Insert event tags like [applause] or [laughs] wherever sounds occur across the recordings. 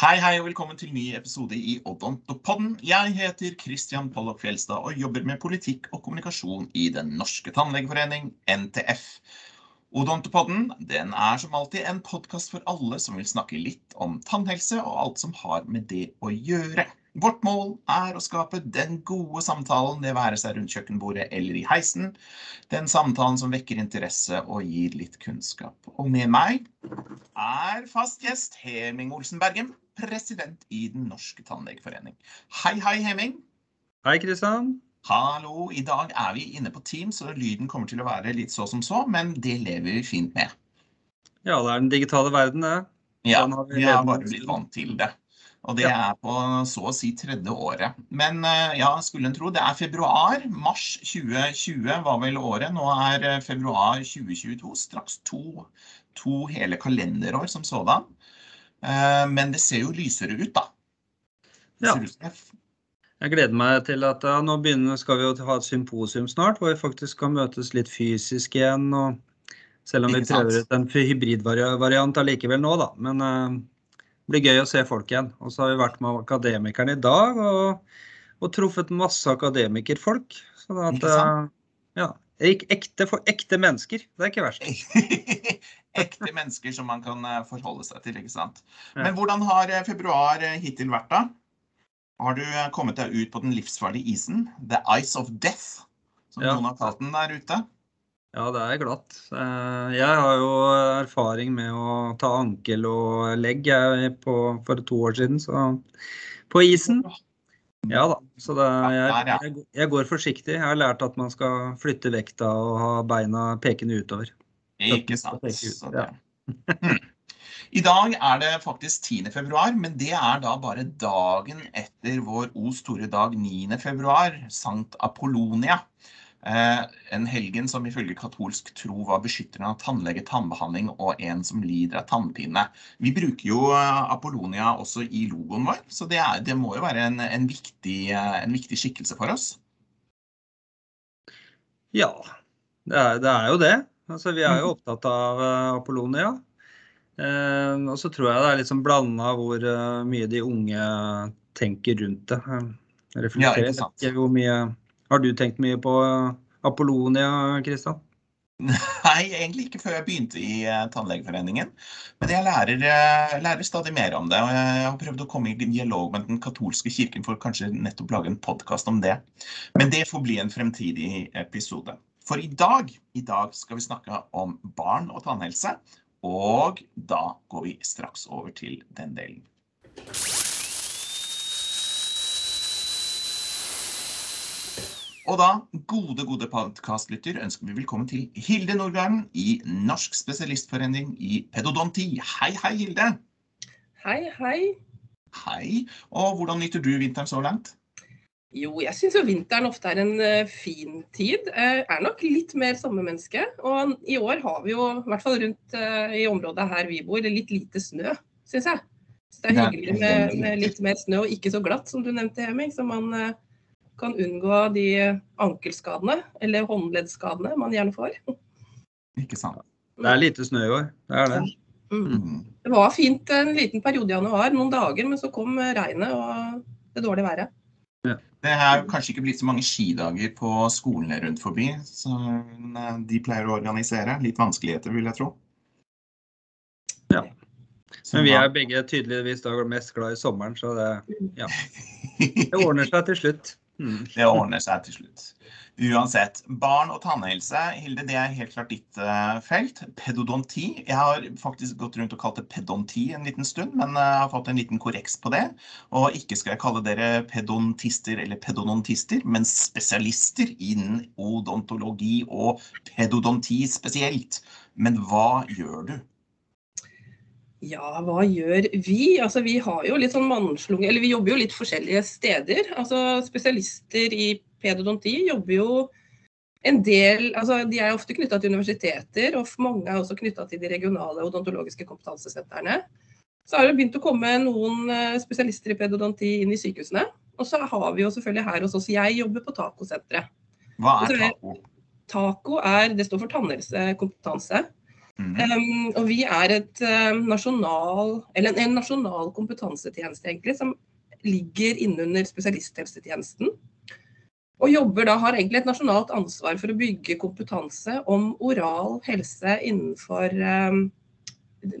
Hei, hei, og velkommen til ny episode i Odontopodden. Jeg heter Christian Pollock Fjelstad og jobber med politikk og kommunikasjon i Den norske tannlegeforening, NTF. Odontopodden den er som alltid en podkast for alle som vil snakke litt om tannhelse og alt som har med det å gjøre. Vårt mål er å skape den gode samtalen, det være seg rundt kjøkkenbordet eller i heisen. Den samtalen som vekker interesse og gir litt kunnskap. Og med meg er fast gjest Heming Olsen Bergem, president i Den norske tannlegeforening. Hei, hei, Heming. Hei, Kristian. Hallo. I dag er vi inne på Teams, så lyden kommer til å være litt så som så, men det lever vi fint med. Ja, det er den digitale verden, det. Ja, har vi er bare blitt vant til det. Og det er på så å si tredje året. Men eh, ja, skulle en tro. Det er februar. Mars 2020 var vel året. Nå er eh, februar 2022. Straks to, to hele kalenderår som sådan. Eh, Men det ser jo lysere ut, da. Ja. Jeg gleder meg til at ja, nå begynner, skal vi jo ha et symposium snart, hvor vi faktisk skal møtes litt fysisk igjen. Og selv om vi prøver ut en hybridvariant allikevel nå, da. Men uh, det blir gøy å se folk igjen. Og så har vi vært med Akademikerne i dag og, og truffet masse akademikerfolk. Sånn at, eh, ja, ek- ekte, for, ekte mennesker. Det er ikke verst. [laughs] Ekte mennesker som man kan eh, forholde seg til, ikke sant. Men hvordan har eh, februar eh, hittil vært, da? Har du kommet deg ut på den livsfarlige isen? The ice of death, som Ja. noen har kalt den der ute? Ja, det er glatt. Jeg har jo erfaring med å ta ankel og legg jeg, på, for to år siden, så på isen. Ja da. Så det, jeg, jeg, jeg går forsiktig. Jeg har lært at man skal flytte vekta og ha beina pekende utover. Ikke sant. Så det. I dag er det faktisk 10. februar, men det er da bare dagen etter vår O store dag 9. februar, Sankt Apollonia. Eh, en helgen som ifølge katolsk tro var beskytteren av tannlege, tannbehandling og en som lider av tannpine. Vi bruker jo eh, Apollonia også i logoen vår, så det, er, det må jo være en, en, viktig, eh, en viktig skikkelse for oss. Ja, det er, det er jo det. Altså, vi er jo opptatt av eh, Apollonia. Eh, og så tror jeg det er litt sånn blanda hvor eh, mye de unge tenker rundt det. Reflekterer. Ja. Hvor mye, har du tenkt mye på eh, Apollonia, Kristian? [laughs] Nei, egentlig ikke før jeg begynte i eh, Tannlegeforeningen. Men jeg lærer, eh, lærer stadig mer om det. Og jeg har prøvd å komme i dialog med den katolske kirken for kanskje nettopp lage en podkast om det. Men det får bli en fremtidig episode. For i dag, i dag skal vi snakke om barn og tannhelse. Og da går vi straks over til den delen. Og da, gode, gode podkastlytter, ønsker vi velkommen til Hilde Nordgarden i Norsk spesialistforening i pedodonti. Hei, hei, Hilde. Hei, hei. Hei. Og hvordan nyter du vinteren så langt? Jo, jeg syns jo vinteren ofte er en eh, fin tid. Jeg er nok litt mer sommermenneske. Og i år har vi jo, i hvert fall rundt eh, i området her vi bor, litt lite snø, syns jeg. Så det er hyggelig med, med litt mer snø, og ikke så glatt som du nevnte, Heming. Så man eh, kan unngå de ankelskadene, eller håndleddskadene, man gjerne får. Ikke sant? Det er lite snø i år. Det er det. Mm. Mm. Det var fint en liten periode i januar, noen dager, men så kom eh, regnet og det dårlige været. Det er kanskje ikke blitt så mange skidager på skolene rundt forbi, så eh, de pleier å organisere. Litt vanskeligheter, vil jeg tro. Ja. Men vi er begge tydeligvis da mest glad i sommeren, så det, [laughs] det ordner seg til slutt. Mm. Det ordner seg til slutt. Uansett. Barn og tannhelse, Hilde, det er helt klart ditt eh, felt. Pedodonti. Jeg har faktisk gått rundt og kalt det pedonti en liten stund, men jeg har fått en liten korreks på det. Og ikke skal jeg kalle dere pedontister eller pedodontister, men spesialister innen odontologi og pedodonti spesielt. Men hva gjør du? Ja, hva gjør vi? Altså, vi har jo litt sånn mannslunge, eller vi jobber jo litt forskjellige steder. Altså, spesialister i pedodonti jobber jo en del altså De er ofte knytta til universiteter, og mange er også knytta til de regionale odontologiske kompetansesentrene. Så har det begynt å komme noen eh, spesialister i pedodonti inn i sykehusene. Og så har vi jo selvfølgelig her hos oss Jeg jobber på Tacosenteret. Hva er er- taco? Taco er, det står for tannhelsekompetanse. Mm. Um, og vi er et um, nasjonal, eller en, en nasjonal kompetansetjeneste egentlig, som ligger innunder spesialisthelsetjenesten. Og jobber da, har egentlig et nasjonalt ansvar for å bygge kompetanse om oral helse innenfor um,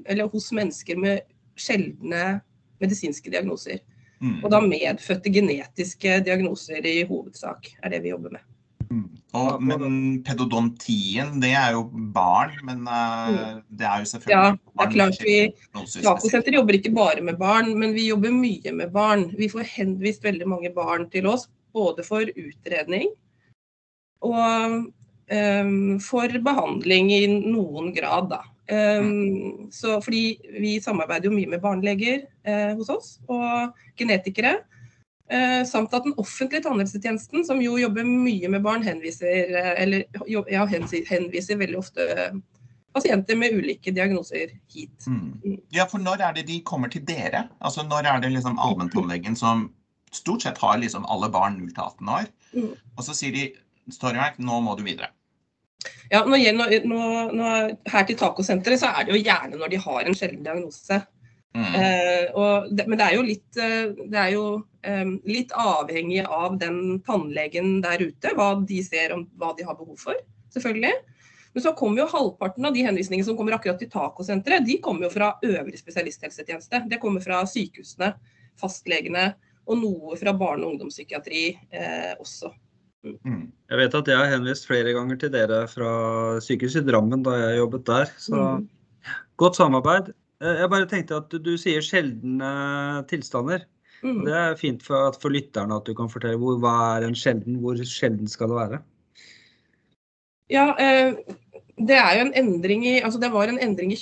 Eller hos mennesker med sjeldne medisinske diagnoser. Mm. Og da medfødte genetiske diagnoser i hovedsak, er det vi jobber med. Mm. Og, men pedodontien, det er jo barn, men uh, det er jo selvfølgelig Ja, det er klart vi diagnoser jobber ikke bare med barn, men vi jobber mye med barn. Vi får henvist veldig mange barn til oss, både for utredning og um, for behandling i noen grad, da. Um, så fordi vi samarbeider jo mye med barneleger eh, hos oss, og genetikere. Eh, samt at den offentlige tannhelsetjenesten, som jo jobber mye med barn, henviser, eh, eller, ja, henviser, henviser veldig ofte pasienter med ulike diagnoser hit. Mm. Ja, for når er det de kommer til dere? Altså når er det liksom allmenntannlegen som stort sett har liksom alle barn 0 til 18 år, Mm. og så sier de Stormark, nå må du videre. Ja, nå, nå, nå, her til Tacosenteret så er det jo gjerne når de har en sjelden diagnose. Mm. Eh, og det, men det er jo, litt, eh, det er jo um, litt avhengig av den tannlegen der ute, hva de ser om hva de har behov for, selvfølgelig. Men så kommer jo halvparten av de henvisningene som kommer akkurat til Tacosenteret, de kommer jo fra øvrig spesialisthelsetjeneste. Det kommer fra sykehusene, fastlegene og noe fra barne- og ungdomspsykiatri eh, også. Mm. Jeg vet at jeg har henvist flere ganger til dere fra sykehuset i Drammen da jeg jobbet der. Så Mm. godt samarbeid. Eh, Jeg bare tenkte at du, du sier sjeldne tilstander. Mm. Det er fint for, at- for lytterne at du kan fortelle hvor, hva er en sjelden, hvor sjelden skal det være? Ja, eh, det er jo en endring i Altså det var en endring i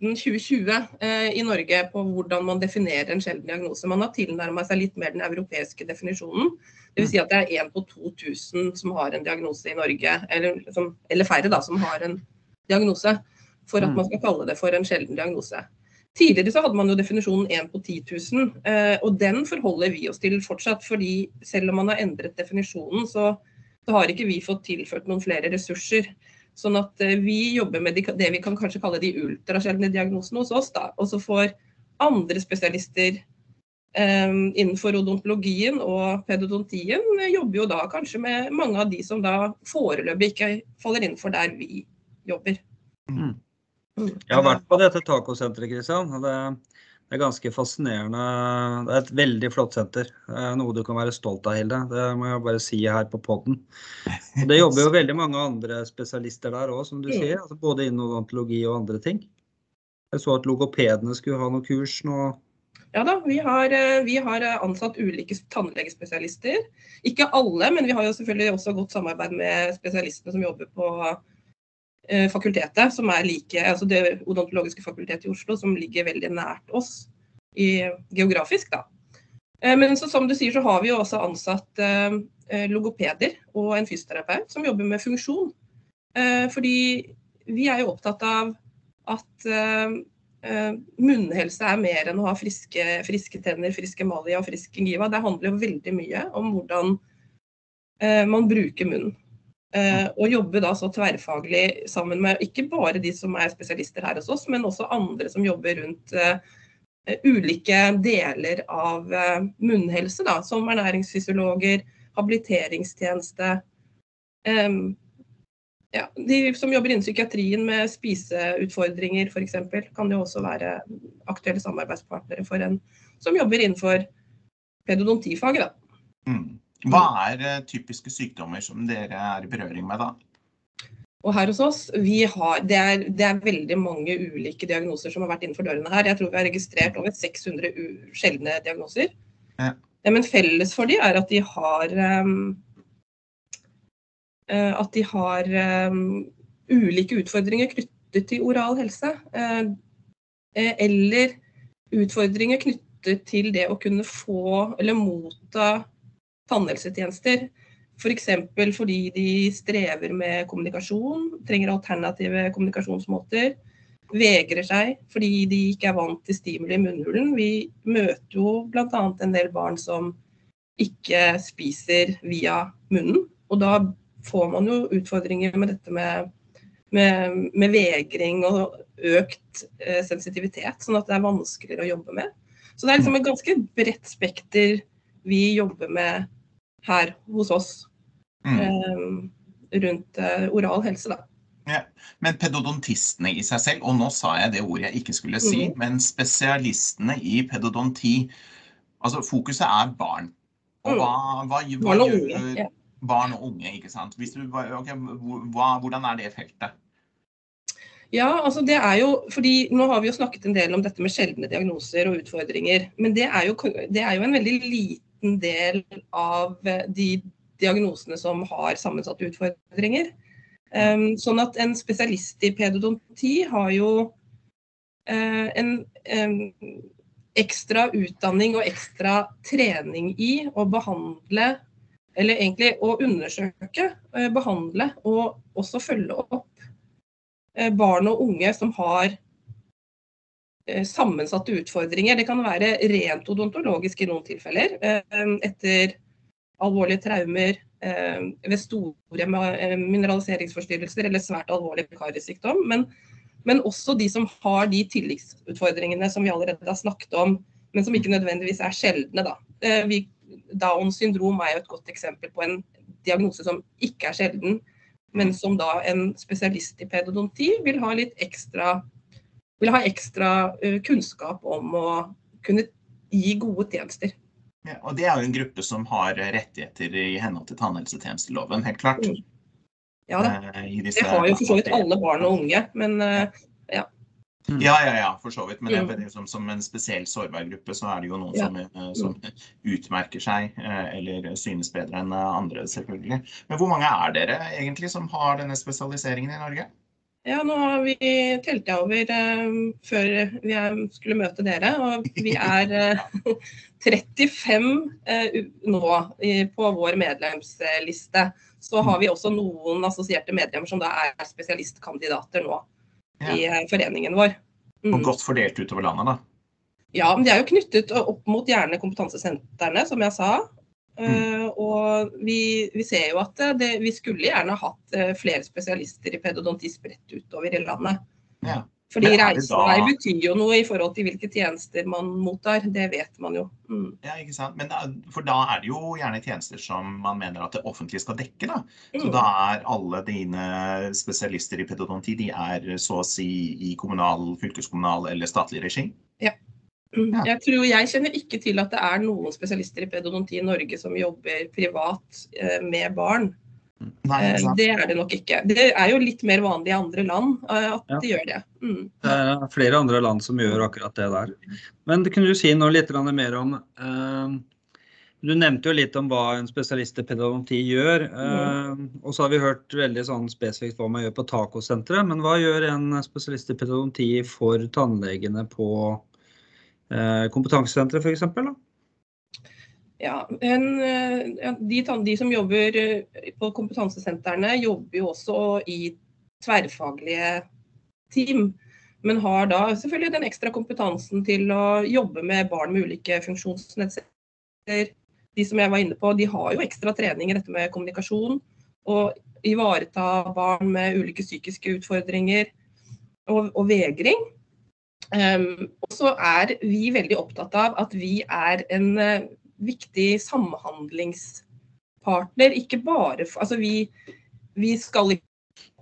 2019-2020 eh, i Norge på hvordan man definerer en sjelden diagnose. Man har tilnærma seg litt mer den europeiske definisjonen. Dvs. Si at det er én på 2000 som har en diagnose i Norge, eller, som, eller færre da, som har en diagnose, for at Mm. man skal kalle det for en sjelden diagnose. Tidligere så hadde man jo definisjonen 1 på 10 000, eh, og den forholder vi oss til fortsatt. fordi selv om man har endret definisjonen, så, så har ikke vi fått tilført noen flere ressurser. Sånn at eh, vi jobber med det vi kan kanskje kalle de ultrasjeldne diagnosene hos oss. da, Og så får andre spesialister um, innenfor odontologien og pedodontien eh, jobber jo da kanskje med mange av de som da foreløpig ikke faller innenfor der vi jobber. Mm. Mm. Jeg har vært på dette tacosenteret, Kristian. det, det er ganske fascinerende. Det er et veldig flott senter. Er noe du kan være stolt av, Hilde. Det må jeg bare si her på podden. Det jobber jo veldig mange andre spesialister der òg, som du sier. Altså både innen odontologi og andre ting. Jeg så at logopedene skulle ha noe kurs nå. Ja da, vi har, eh, vi har eh, ansatt ulike tannlegespesialister. Ikke alle, men vi har jo selvfølgelig også godt samarbeid med spesialistene som jobber på fakultetet, som er like, altså det odontologiske fakultetet i Oslo, som ligger veldig nært oss i, geografisk. da. Eh, Men så, som du sier, så har vi jo også ansatt eh, eh, logopeder og en fysioterapeut som jobber med funksjon. Eh, fordi vi er jo opptatt av at eh, eh, munnhelse er mer enn å ha friske, friske tenner, friske emalia og frisk gingiva. Det handler jo veldig mye om hvordan eh, man bruker munnen. Eh, og jobbe da så tverrfaglig sammen med ikke bare de som er spesialister her hos oss, men også andre som jobber rundt eh, ulike deler av eh, munnhelse, da, som ernæringsfysiologer, habiliteringstjeneste. ja, de som jobber innen psykiatrien med spiseutfordringer f.eks., kan jo også være aktuelle samarbeidspartnere for en som jobber innenfor pedodontifaget. Da. Mm. Hva er eh, typiske sykdommer som dere er i berøring med da? Og her hos oss, vi har, det, er, det er veldig mange ulike diagnoser som har vært innenfor dørene her. Jeg tror vi har registrert over 600 u sjeldne diagnoser. Ja. Men felles for de er at de har um, at de har um, ulike utfordringer knyttet til oral helse. eh, eller utfordringer knyttet til det å kunne få eller motta tannhelsetjenester. F.eks. For fordi de strever med kommunikasjon, trenger alternative kommunikasjonsmåter. Vegrer seg fordi de ikke er vant til stimuli i munnhulen. Vi møter jo bl.a. en del barn som ikke spiser via munnen. Og da får man jo utfordringer med dette med med, med vegring og økt eh, sensitivitet, sånn at det er vanskeligere å jobbe med. Så det er liksom et ganske bredt spekter vi jobber med her hos oss Mm. eh, rundt eh, oral helse, da. Ja. Men pedodontistene i seg selv, og nå sa jeg det ordet jeg ikke skulle si, mm. men spesialistene i pedodonti, altså fokuset er barn. Og Mm. hva, hva, hva Barn og gjør unge. Ja. barn og unge, ikke sant? Du, okay, hvordan er det feltet? Ja, altså det er jo, fordi Nå har vi jo snakket en del om dette med sjeldne diagnoser og utfordringer. Men det er jo, det er jo en veldig liten del av eh, de diagnosene som har sammensatte utfordringer. Um, sånn at en spesialist i pedodonti har jo eh, en em, ekstra utdanning og ekstra trening i å behandle, eller egentlig å undersøke, eh, behandle og også følge opp barn og unge som har sammensatte utfordringer. Det kan være rent odontologisk i noen tilfeller, eh, etter alvorlige traumer eh, ved store eh, mineraliseringsforstyrrelser eller svært alvorlig karisykdom. Men, men også de som har de tilleggsutfordringene som vi allerede har snakket om, men som ikke nødvendigvis er sjeldne. Da. Eh, Downs syndrom er jo et godt eksempel på en diagnose som ikke er sjelden, men som da en spesialist i pedodonti vil ha litt ekstra, vil ha ekstra eh, kunnskap om å kunne gi gode tjenester. Ja, og det er jo en gruppe som har rettigheter i henhold til tannhelsetjenesteloven, helt klart. Mm. Ja da. Eh, Det har jo for så vidt alle barn og unge, men eh, Ja, ja, ja, for så vidt. Men Mm. det er som, som en spesiell sårbar gruppe, så er det jo noen Ja. som, som utmerker seg, eller synes bedre enn andre, selvfølgelig. Men hvor mange er dere egentlig som har denne spesialiseringen i Norge? Ja, nå har vi telt jeg over eh, før vi er, skulle møte dere, og vi er eh, [laughs] 35 eh, nå i, på vår medlemsliste. Så har vi også noen assosierte medlemmer som da er spesialistkandidater nå i eh, foreningen vår. Og Mm. godt fordelt utover landet, da. Ja, men de er jo knyttet opp mot gjerne kompetansesentrene, som jeg sa. Mm. Eh, og vi, vi ser jo at eh, det, vi skulle gjerne hatt eh, flere spesialister i pedodonti spredt utover i landet. Ja. Fordi reisevei betyr jo noe i forhold til hvilke tjenester man mottar. Det vet man jo. Mm. Ja, ikke sant? Men da, for da er det jo gjerne tjenester som man mener at det offentlige skal dekke, da. Så Mm. da er alle dine spesialister i pedodonti, de er så å si i kommunal, fylkeskommunal eller statlig regi? Mm. Ja. Jeg tror jeg kjenner ikke til at det er noen spesialister i pedodonti i Norge som jobber privat eh, med barn. Nei, Eh, det er det nok ikke. Det er jo litt mer vanlig i andre land eh, at Ja. de gjør det. Mm. Det er flere andre land som gjør akkurat det der. Men kunne du si noe litt mer om eh, Du nevnte jo litt om hva en spesialist i pedodonti gjør. eh, Og så har vi hørt veldig sånn spesifikt hva man gjør på tacosenteret. Men hva gjør en spesialist i pedodonti for tannlegene på eh, kompetansesenteret f.eks.? Eh, ja de, de som jobber eh, på kompetansesentrene, jobber jo også i tverrfaglige team. Men har da selvfølgelig den ekstra kompetansen til å jobbe med barn med ulike funksjonsnedsettelser. De som jeg var inne på, de har jo ekstra trening i dette med kommunikasjon. Og ivareta barn med ulike psykiske utfordringer og, og vegring. Um, og så er vi veldig opptatt av at vi er en eh, viktig samhandlingspartner. Ikke bare for Altså vi, vi skal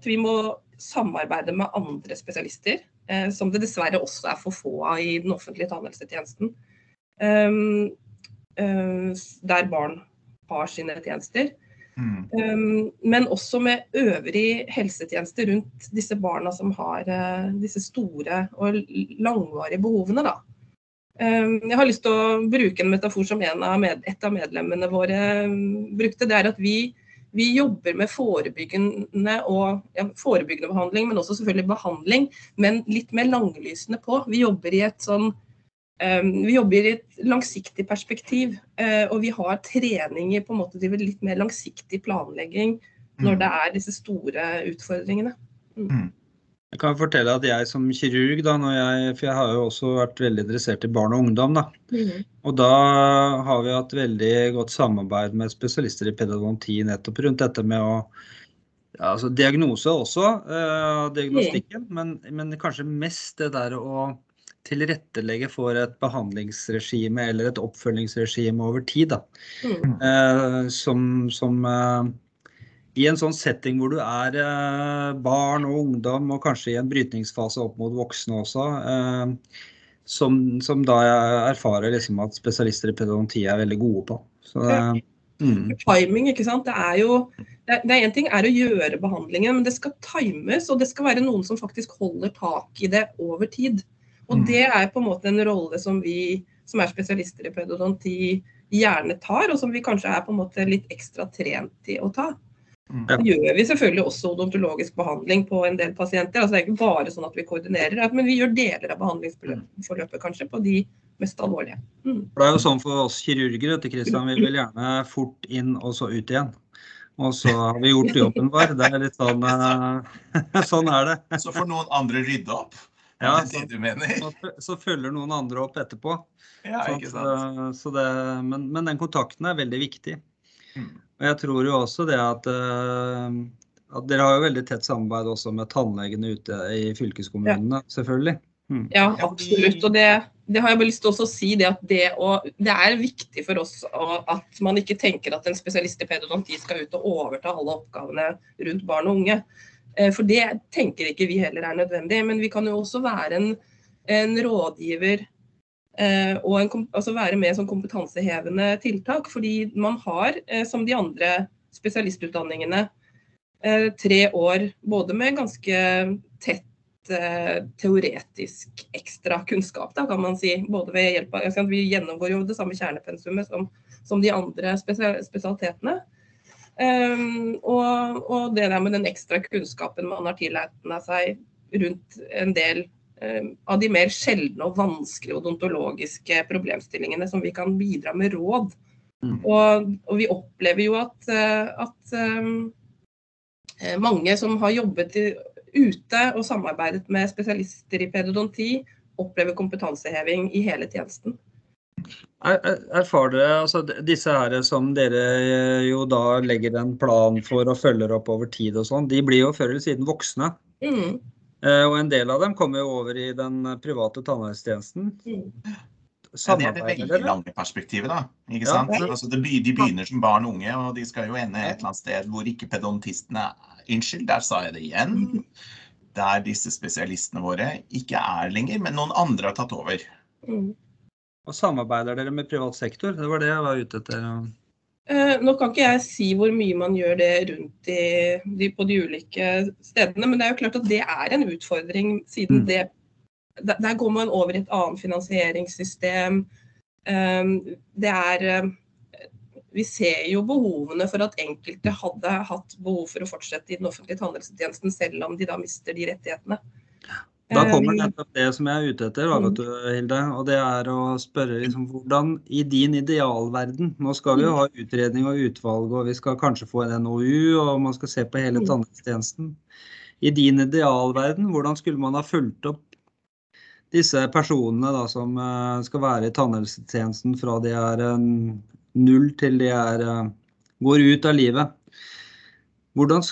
Vi må samarbeide med andre spesialister, eh, som det dessverre også er for få av i den offentlige tannhelsetjenesten. Um, eh, der barn har sine tjenester. Mm. Um, men også med øvrig helsetjeneste rundt disse barna som har eh, disse store og langvarige behovene. Da. Um, jeg har lyst til å bruke en metafor som en av med, et av medlemmene våre um, brukte. Det er at vi, vi jobber med forebyggende, og, ja, forebyggende behandling, men også selvfølgelig behandling, men litt mer langlysende på. Vi jobber i et sånn vi jobber i et langsiktig perspektiv, uh, og vi har treninger på en måte til litt mer langsiktig planlegging når det er disse store utfordringene. Jeg kan fortelle at jeg som kirurg, da, når jeg, for jeg har jo også vært veldig interessert i barn og ungdom, da. Og da har vi hatt veldig godt samarbeid med spesialister i pedodonti nettopp rundt dette med å Ja, altså Diagnose også, eh, diagnostikken, men, men kanskje mest det der å tilrettelegge for et behandlingsregime eller et oppfølgingsregime over tid. Mm. Eh, som, som eh, i en sånn setting hvor du er eh, barn og ungdom, og kanskje i en brytningsfase opp mot voksne også, eh, som, som, da jeg erfarer liksom at spesialister i pedodonti er veldig gode på. Så, Ja. mm, Timing, ikke sant. Det er jo det er en ting er å gjøre behandlingen, men det skal times, og det skal være noen som faktisk holder tak i det over tid. Og Mm. det er på en måte en rolle som vi som er spesialister i pedodonti gjerne tar, og som vi kanskje er på en måte litt ekstra trent i å ta. Mm. Ja. Så gjør vi selvfølgelig også odontologisk behandling på en del pasienter. altså Det er ikke bare sånn at vi koordinerer, men vi gjør deler av behandlingsforløpet kanskje på de mest alvorlige. Mm. Det er jo sånn for oss kirurger, vet du, vi vil gjerne fort inn og så ut igjen. Og så har vi gjort jobben vår. Det er litt sånn eh, [laughs] Sånn er det. Så får noen andre rydde opp? Ja, er det det du mener? Så, så følger noen andre opp etterpå. Ja, så, ikke sant? Eh, Så det, men, men den kontakten er veldig viktig. Mm. Og jeg tror jo også det at, eh, at dere har jo veldig tett samarbeid også med tannlegene ute i fylkeskommunene, selvfølgelig. Mm. Ja, Ja, absolutt. Og det, det har jeg bare lyst til også å si, det at det, å, det er viktig for oss å, at man ikke tenker at en spesialist i pedodonti skal ut og overta alle oppgavene rundt barn og unge. Eh, For det tenker ikke vi heller er nødvendig. Men vi kan jo også være en, en rådgiver eh, og en, altså være med som kompetansehevende tiltak. Fordi man har, eh, som de andre spesialistutdanningene, tre år både med ganske tett teoretisk ekstra kunnskap, da, kan man si. Både ved hjelp av, Vi gjennomgår jo det samme kjernepensumet som, som de andre spesia- spesialitetene. Um, og, og det der med den ekstra kunnskapen man har tilegnet seg rundt en del um, av de mer sjeldne og vanskelige odontologiske problemstillingene som vi kan bidra med råd. Mm. Og, og vi opplever jo at, eh, at um, mange som har jobbet i, ute og samarbeidet med spesialister i pedodonti, opplever kompetanseheving i hele tjenesten. Er- er- Erfar dere altså disse her som dere eh, jo da legger en plan for og følger opp over tid og sånn, de blir jo før eller siden voksne. Mm. Eh, Og en del av dem kommer jo over i den private tannhelsetjenesten. Mm. Ja, det er det veldig lange perspektivet, da. Ikke Ja. sant? Ja. Altså, de begynner som barn og unge, og de skal jo ende et eller annet sted hvor ikke pedontistene Unnskyld, der sa jeg det igjen. Der disse spesialistene våre ikke er lenger, men noen andre har tatt over. Mm. Og samarbeider dere med privat sektor? Det var det jeg var ute etter. Eh, nå kan ikke jeg si hvor mye man gjør det rundt i, de, på de ulike stedene, men det er jo klart at det er en utfordring, siden Mm. det der, går man over i et annet finansieringssystem. Eh, det er eh, Vi ser jo behovene for at enkelte hadde hatt behov for å fortsette i den offentlige tannhelsetjenesten, selv om de da mister de rettighetene. Da kommer Eh, nettopp det som jeg er ute etter, da, vet du, Hilde. Og det er å spørre liksom, hvordan i din idealverden Nå skal vi jo ha utredning og utvalg, og vi skal kanskje få en NOU, og man skal se på hele Mm. tannhelsetjenesten. I din idealverden, hvordan skulle man ha fulgt opp disse personene da, som eh, skal være i tannhelsetjenesten fra de er eh, null til de er, går ut av livet? Hvordan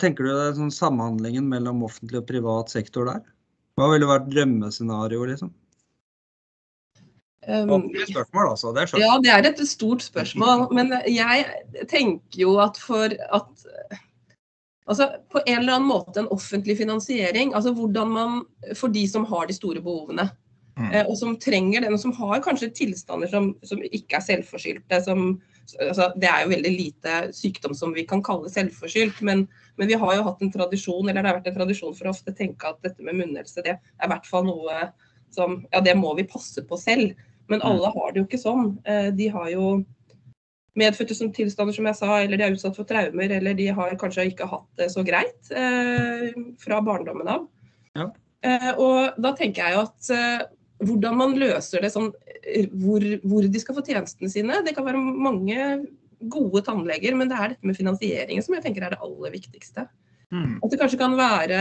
tenker du deg sånn samhandlingen mellom offentlig og privat sektor der? Hva ville vært drømmescenario, liksom? um, spørsmål, altså. Det er. Ja, det er et stort spørsmål. Men jeg tenker jo at for at Altså på en eller annen måte en offentlig finansiering. Altså hvordan man For de som har de store behovene. Mm. eh, Og som trenger den, og som har kanskje tilstander som, som ikke er selvforskyldte. Som, altså, det er jo veldig lite sykdom som vi kan kalle selvforskyldt. Men, men vi har jo hatt en tradisjon, eller det har vært en tradisjon for å ofte tenke at dette med munnhelse, det er i hvert fall noe som Ja, det må vi passe på selv. Men alle har det jo ikke sånn. Eh, De har jo medfødte som tilstander, som jeg sa, eller de er utsatt for traumer, eller de har kanskje ikke hatt det så greit eh, fra barndommen av. Ja. Eh, og da tenker jeg jo at eh, hvordan man løser det sånn, hvor, hvor de skal få tjenestene sine. Det kan være mange gode tannleger, men det er dette med finansieringen som jeg tenker er det aller viktigste. Mm. At det kanskje kan være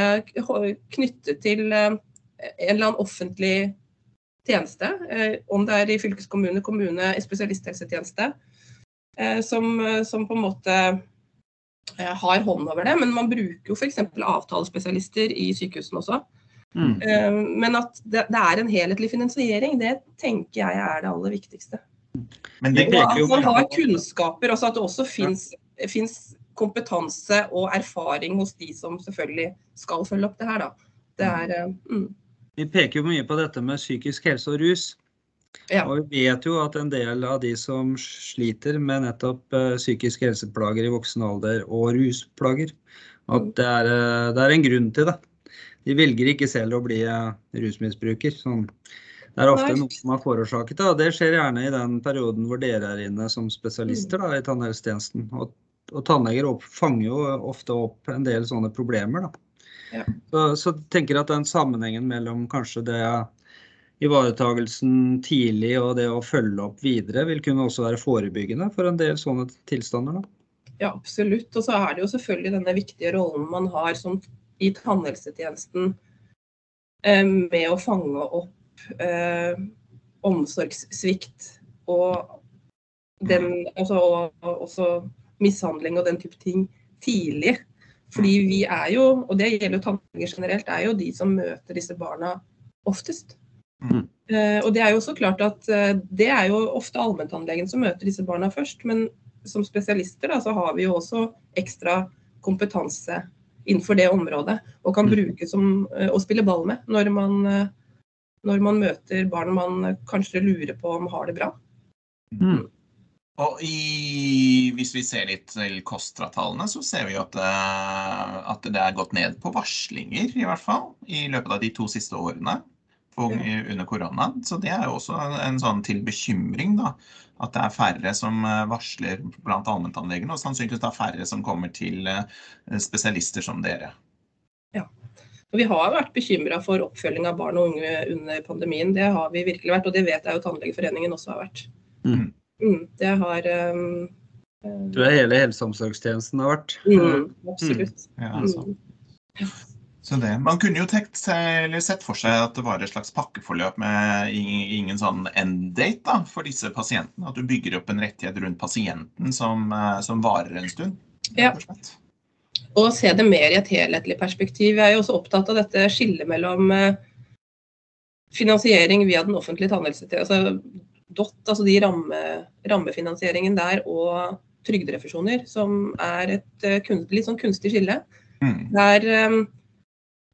knyttet til eh, en eller annen offentlig tjeneste, eh, om det er i fylkeskommune, kommune, i spesialisthelsetjeneste, eh, som, som på en måte har hånd over det. Men man bruker jo f.eks. avtalespesialister i sykehusene også. Mm. Eh, Men at det, det er en helhetlig finansiering, det tenker jeg er det aller viktigste. Men det, Og jo at man har kunnskaper, altså at det også fins kompetanse og erfaring hos de som selvfølgelig skal følge opp det her. Da. Det er, eh, mm, Vi peker jo mye på dette med psykisk helse og rus. Ja. Og vi vet jo at en del av de som sliter med nettopp eh, psykiske helseplager i voksen alder og rusplager, at Mm. det er, det er en grunn til det. De velger ikke selv å bli eh, rusmisbruker. Sånn. Det er ofte noe som er forårsaket det, og det skjer gjerne i den perioden hvor dere er inne som spesialister da, i tannhelsetjenesten. Og, og tannleger opp, fanger jo ofte opp en del sånne problemer. Ja. Så, så tenker jeg at den sammenhengen mellom kanskje det ivaretagelsen tidlig og det å følge opp videre vil kunne også være forebyggende for en del sånne tilstander. Da. ja, absolutt. Og så er det jo selvfølgelig denne viktige rollen man har som, i tannhelsetjenesten eh, med å fange opp eh, omsorgssvikt og den, altså, og, og også mishandling og den type ting tidlig. Fordi vi er jo, og det gjelder jo tannleger generelt, er jo de som møter disse barna oftest. Mm. Eh, og det er jo så klart at eh, det er jo ofte allmenntannlegen som møter disse barna først. Men som spesialister da, så har vi jo også ekstra kompetanse innenfor det området. Og kan Mm. bruke som eh, å spille ball med når man, eh, når man møter barn man eh, kanskje lurer på om har det bra. Mm. Og i, hvis vi ser litt til KOSTRA-tallene, så ser vi at, at det er gått ned på varslinger, i hvert fall, i løpet av de to siste årene på, under korona. Så det er jo også en, en sånn til bekymring, da. At det er færre som eh, varsler blant allmenntannlegene, og sannsynligvis da færre som kommer til eh, spesialister som dere. Og vi har vært bekymra for oppfølging av barn og unge under pandemien. Det har vi virkelig vært, og det vet jeg jo Tannlegeforeningen også har vært. Mm. Mm, det har um, um, tror jeg hele helse- og omsorgstjenesten har vært. mm, Absolutt. Ja, altså. Så det, Man kunne jo tenkt seg, eller sett for seg at det var et slags pakkeforløp med ing- ingen sånn end date da, for disse pasientene. At du bygger opp en rettighet rundt pasienten som, eh, som varer en stund. Ja. og slett. Se det mer i et helhetlig perspektiv. Jeg er jo også opptatt av dette skillet mellom eh, finansiering via den offentlige tannhelsetjenesten, altså DOT, altså de ramme, rammefinansieringen der, og trygderefusjoner, som er et eh, litt sånn kunstig skille. Mm. Der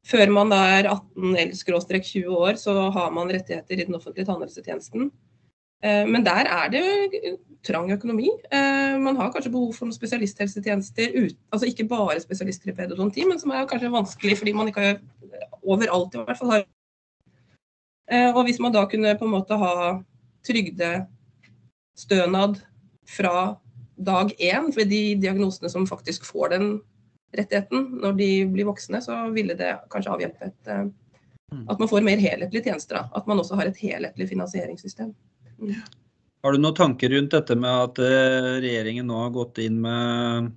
før man da er 18 eller 20 år, så har man rettigheter i den offentlige tannhelsetjenesten. Eh, Men der er det trang økonomi. Eh, Man har kanskje behov for noen spesialisthelsetjenester, altså ikke bare spesialister i pedodonti, men som er kanskje vanskelig fordi man ikke overalt i hvert fall har Eh, Og hvis man da kunne på en måte ha trygdestønad fra dag én ved de diagnosene som faktisk får den rettigheten når de blir voksne, så ville det kanskje avhjelpet eh, at man får mer helhetlige tjenester. Da. At man også har et helhetlig finansieringssystem. Har du noen tanker rundt dette med at eh, regjeringen nå har gått inn med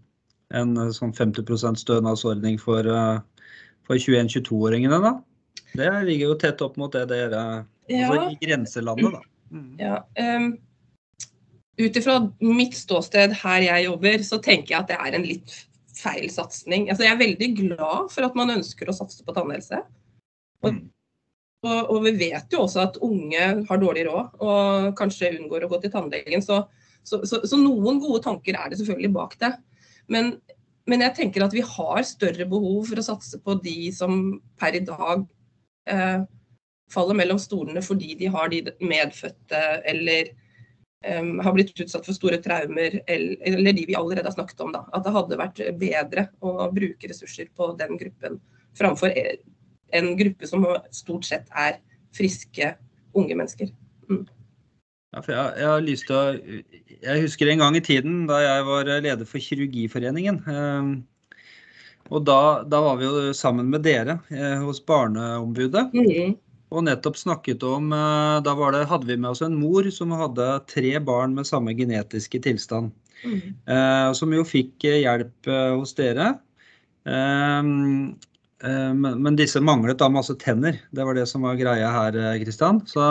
en eh, sånn 50 stønadsordning for, for 21-22-åringene, da? Det ligger jo tett opp mot det dere Ja, Altså i grenselandet, da. Mm. ja. Um, Ut ifra mitt ståsted her jeg jobber, så tenker jeg at det er en litt feil satsing. Altså, jeg er veldig glad for at man ønsker å satse på tannhelse. Og, Mm. og, og vi vet jo også at unge har dårlig råd og kanskje unngår å gå til tannlegen. Så, så, så, så noen gode tanker er det selvfølgelig bak det. Men, men jeg tenker at vi har større behov for å satse på de som per i dag eh, faller mellom stolene fordi de har de medfødte eller em, har blitt utsatt for store traumer, eller, eller de vi allerede har snakket om. Da. At det hadde vært bedre å bruke ressurser på den gruppen framfor en gruppe som stort sett er friske unge mennesker. Ja, for jeg, jeg har lyst til å Jeg husker en gang i tiden da jeg var leder for Kirurgiforeningen. Eh, og da, da var vi jo sammen med dere eh, hos Barneombudet. Mm. Og nettopp snakket om eh, Da var det, hadde vi med oss en mor som hadde tre barn med samme genetiske tilstand. Mm. Eh, som jo fikk eh, hjelp eh, hos dere. Eh, eh, men, disse manglet da masse tenner. Det var det som var greia her, Kristian. Så,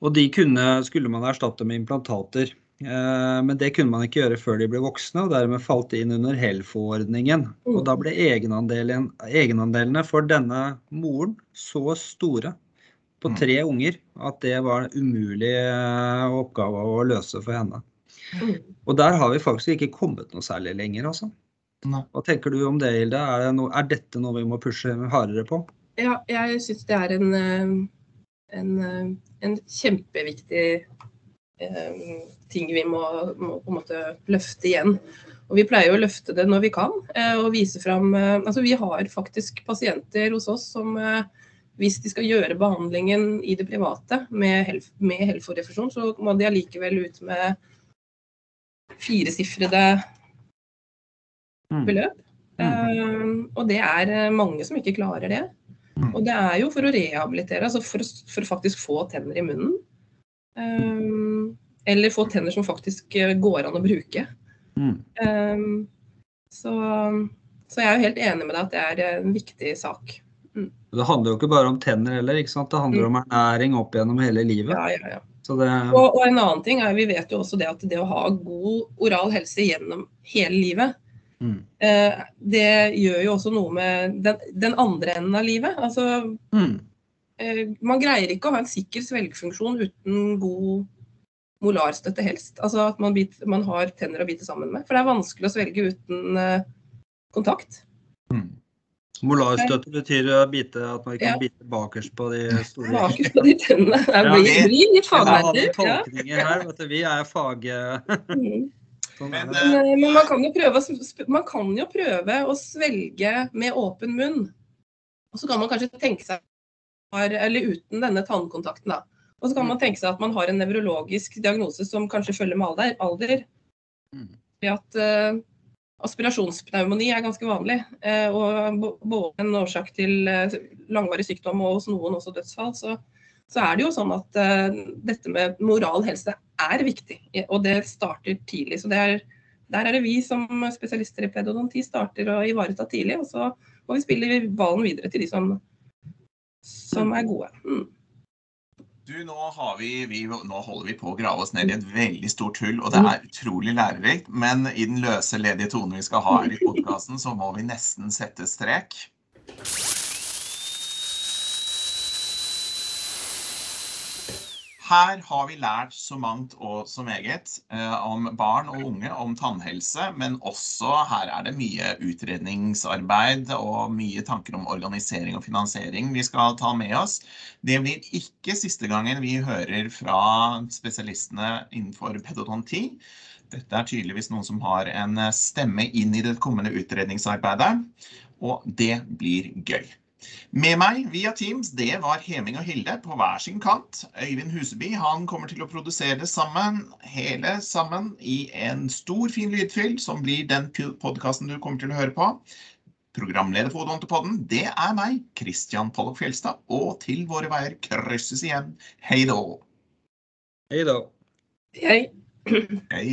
og de kunne, skulle man erstatte med implantater. Eh, Men det kunne man ikke gjøre før de ble voksne, og dermed falt de inn under Helfo-ordningen. Og da ble egenandelen, egenandelene for denne moren så store på Mm. tre unger at det var en umulig eh, oppgave å løse for henne. Mm. Og der har vi faktisk ikke kommet noe særlig lenger, altså. Hva tenker du om det, Hilde? Er, det no, er dette noe vi må pushe hardere på? Ja, jeg syns det er en, eh, en, en kjempeviktig ting vi må, må på en måte løfte igjen. Og vi pleier å løfte det når vi kan, eh, og vise fram eh, Altså vi har faktisk pasienter hos oss som eh, hvis de skal gjøre behandlingen i det private med, Helf, med Helfo-refusjon, så må de allikevel ut med firesifrede Mm. beløp. Eh, og det er eh, mange som ikke klarer det. Mm. Og det er jo for å rehabilitere, altså for, for faktisk få tenner i munnen. Eh, eller få tenner som faktisk eh, går an å bruke. Mm. Um, så, så jeg er jo helt enig med deg at det er en viktig sak. Det handler jo ikke bare om tenner heller, ikke sant? det handler om ernæring opp gjennom hele livet. Ja, ja, ja. Så det, Og, og en annen ting er, vi vet jo også det at det å ha god oral helse gjennom hele livet, mm. eh, det gjør jo også noe med den, den andre enden av livet. Altså Mm. Eh, man greier ikke å ha en sikker svelgefunksjon uten god molarstøtte helst. Altså at man, bit, man har tenner å bite sammen med. For det er vanskelig å svelge uten eh, kontakt. Mm. Molarstøtte betyr å bite, at man ikke kan bite bakerst på de [laughs] store Bakerst på de tennene. [laughs] Det Ja, blir, det- blir litt fagnerder. Ja. her. Vet du. Vi er fag... Mm. [laughs] Sånn er Men, det. Men, eh, men man kan, jo prøve, man kan jo prøve å svelge med åpen munn. Og så kan man kanskje tenke seg Eller uten denne tannkontakten, da. Og så kan man tenke seg at man har en nevrologisk diagnose som kanskje følger med alder. alder Mm. ved at uh, aspirasjonspneumoni er ganske vanlig. uh, og både en årsak til uh, langvarig sykdom og hos noen også dødsfall. Så, så er det jo sånn at dette med moral helse er viktig. Og det starter tidlig. Så det er, der er det vi som spesialister i pedodonti starter å ivareta tidlig. Og så må vi spille ballen videre til de som, som er gode. Mm. Du, nå, vi, vi, nå holder vi på å grave oss ned i et veldig stort hull, og det er utrolig lærerikt. Men i den løse, ledige tonen vi skal ha her i podkasten, så må vi nesten sette strek. Her har vi lært så mangt og så meget eh, om barn og unge, om tannhelse, men også her er det mye utredningsarbeid og mye tanker om organisering og finansiering vi skal ta med oss. Det blir ikke siste gangen vi hører fra spesialistene innenfor pedodonti. Dette er tydeligvis noen som har en stemme inn i det kommende utredningsarbeidet, og det blir gøy. Med meg via Teams, det var Heming og Hilde på hver sin kant. Øyvind Huseby han kommer til å produsere det sammen, hele sammen i en stor, fin lydfyll, som blir den podkasten du kommer til å høre på. Programleder for Odontopodden, det er meg, Christian Pollock Fjelstad, og til våre veier krysses igjen. Hei då! Hei da. Hei. Hei.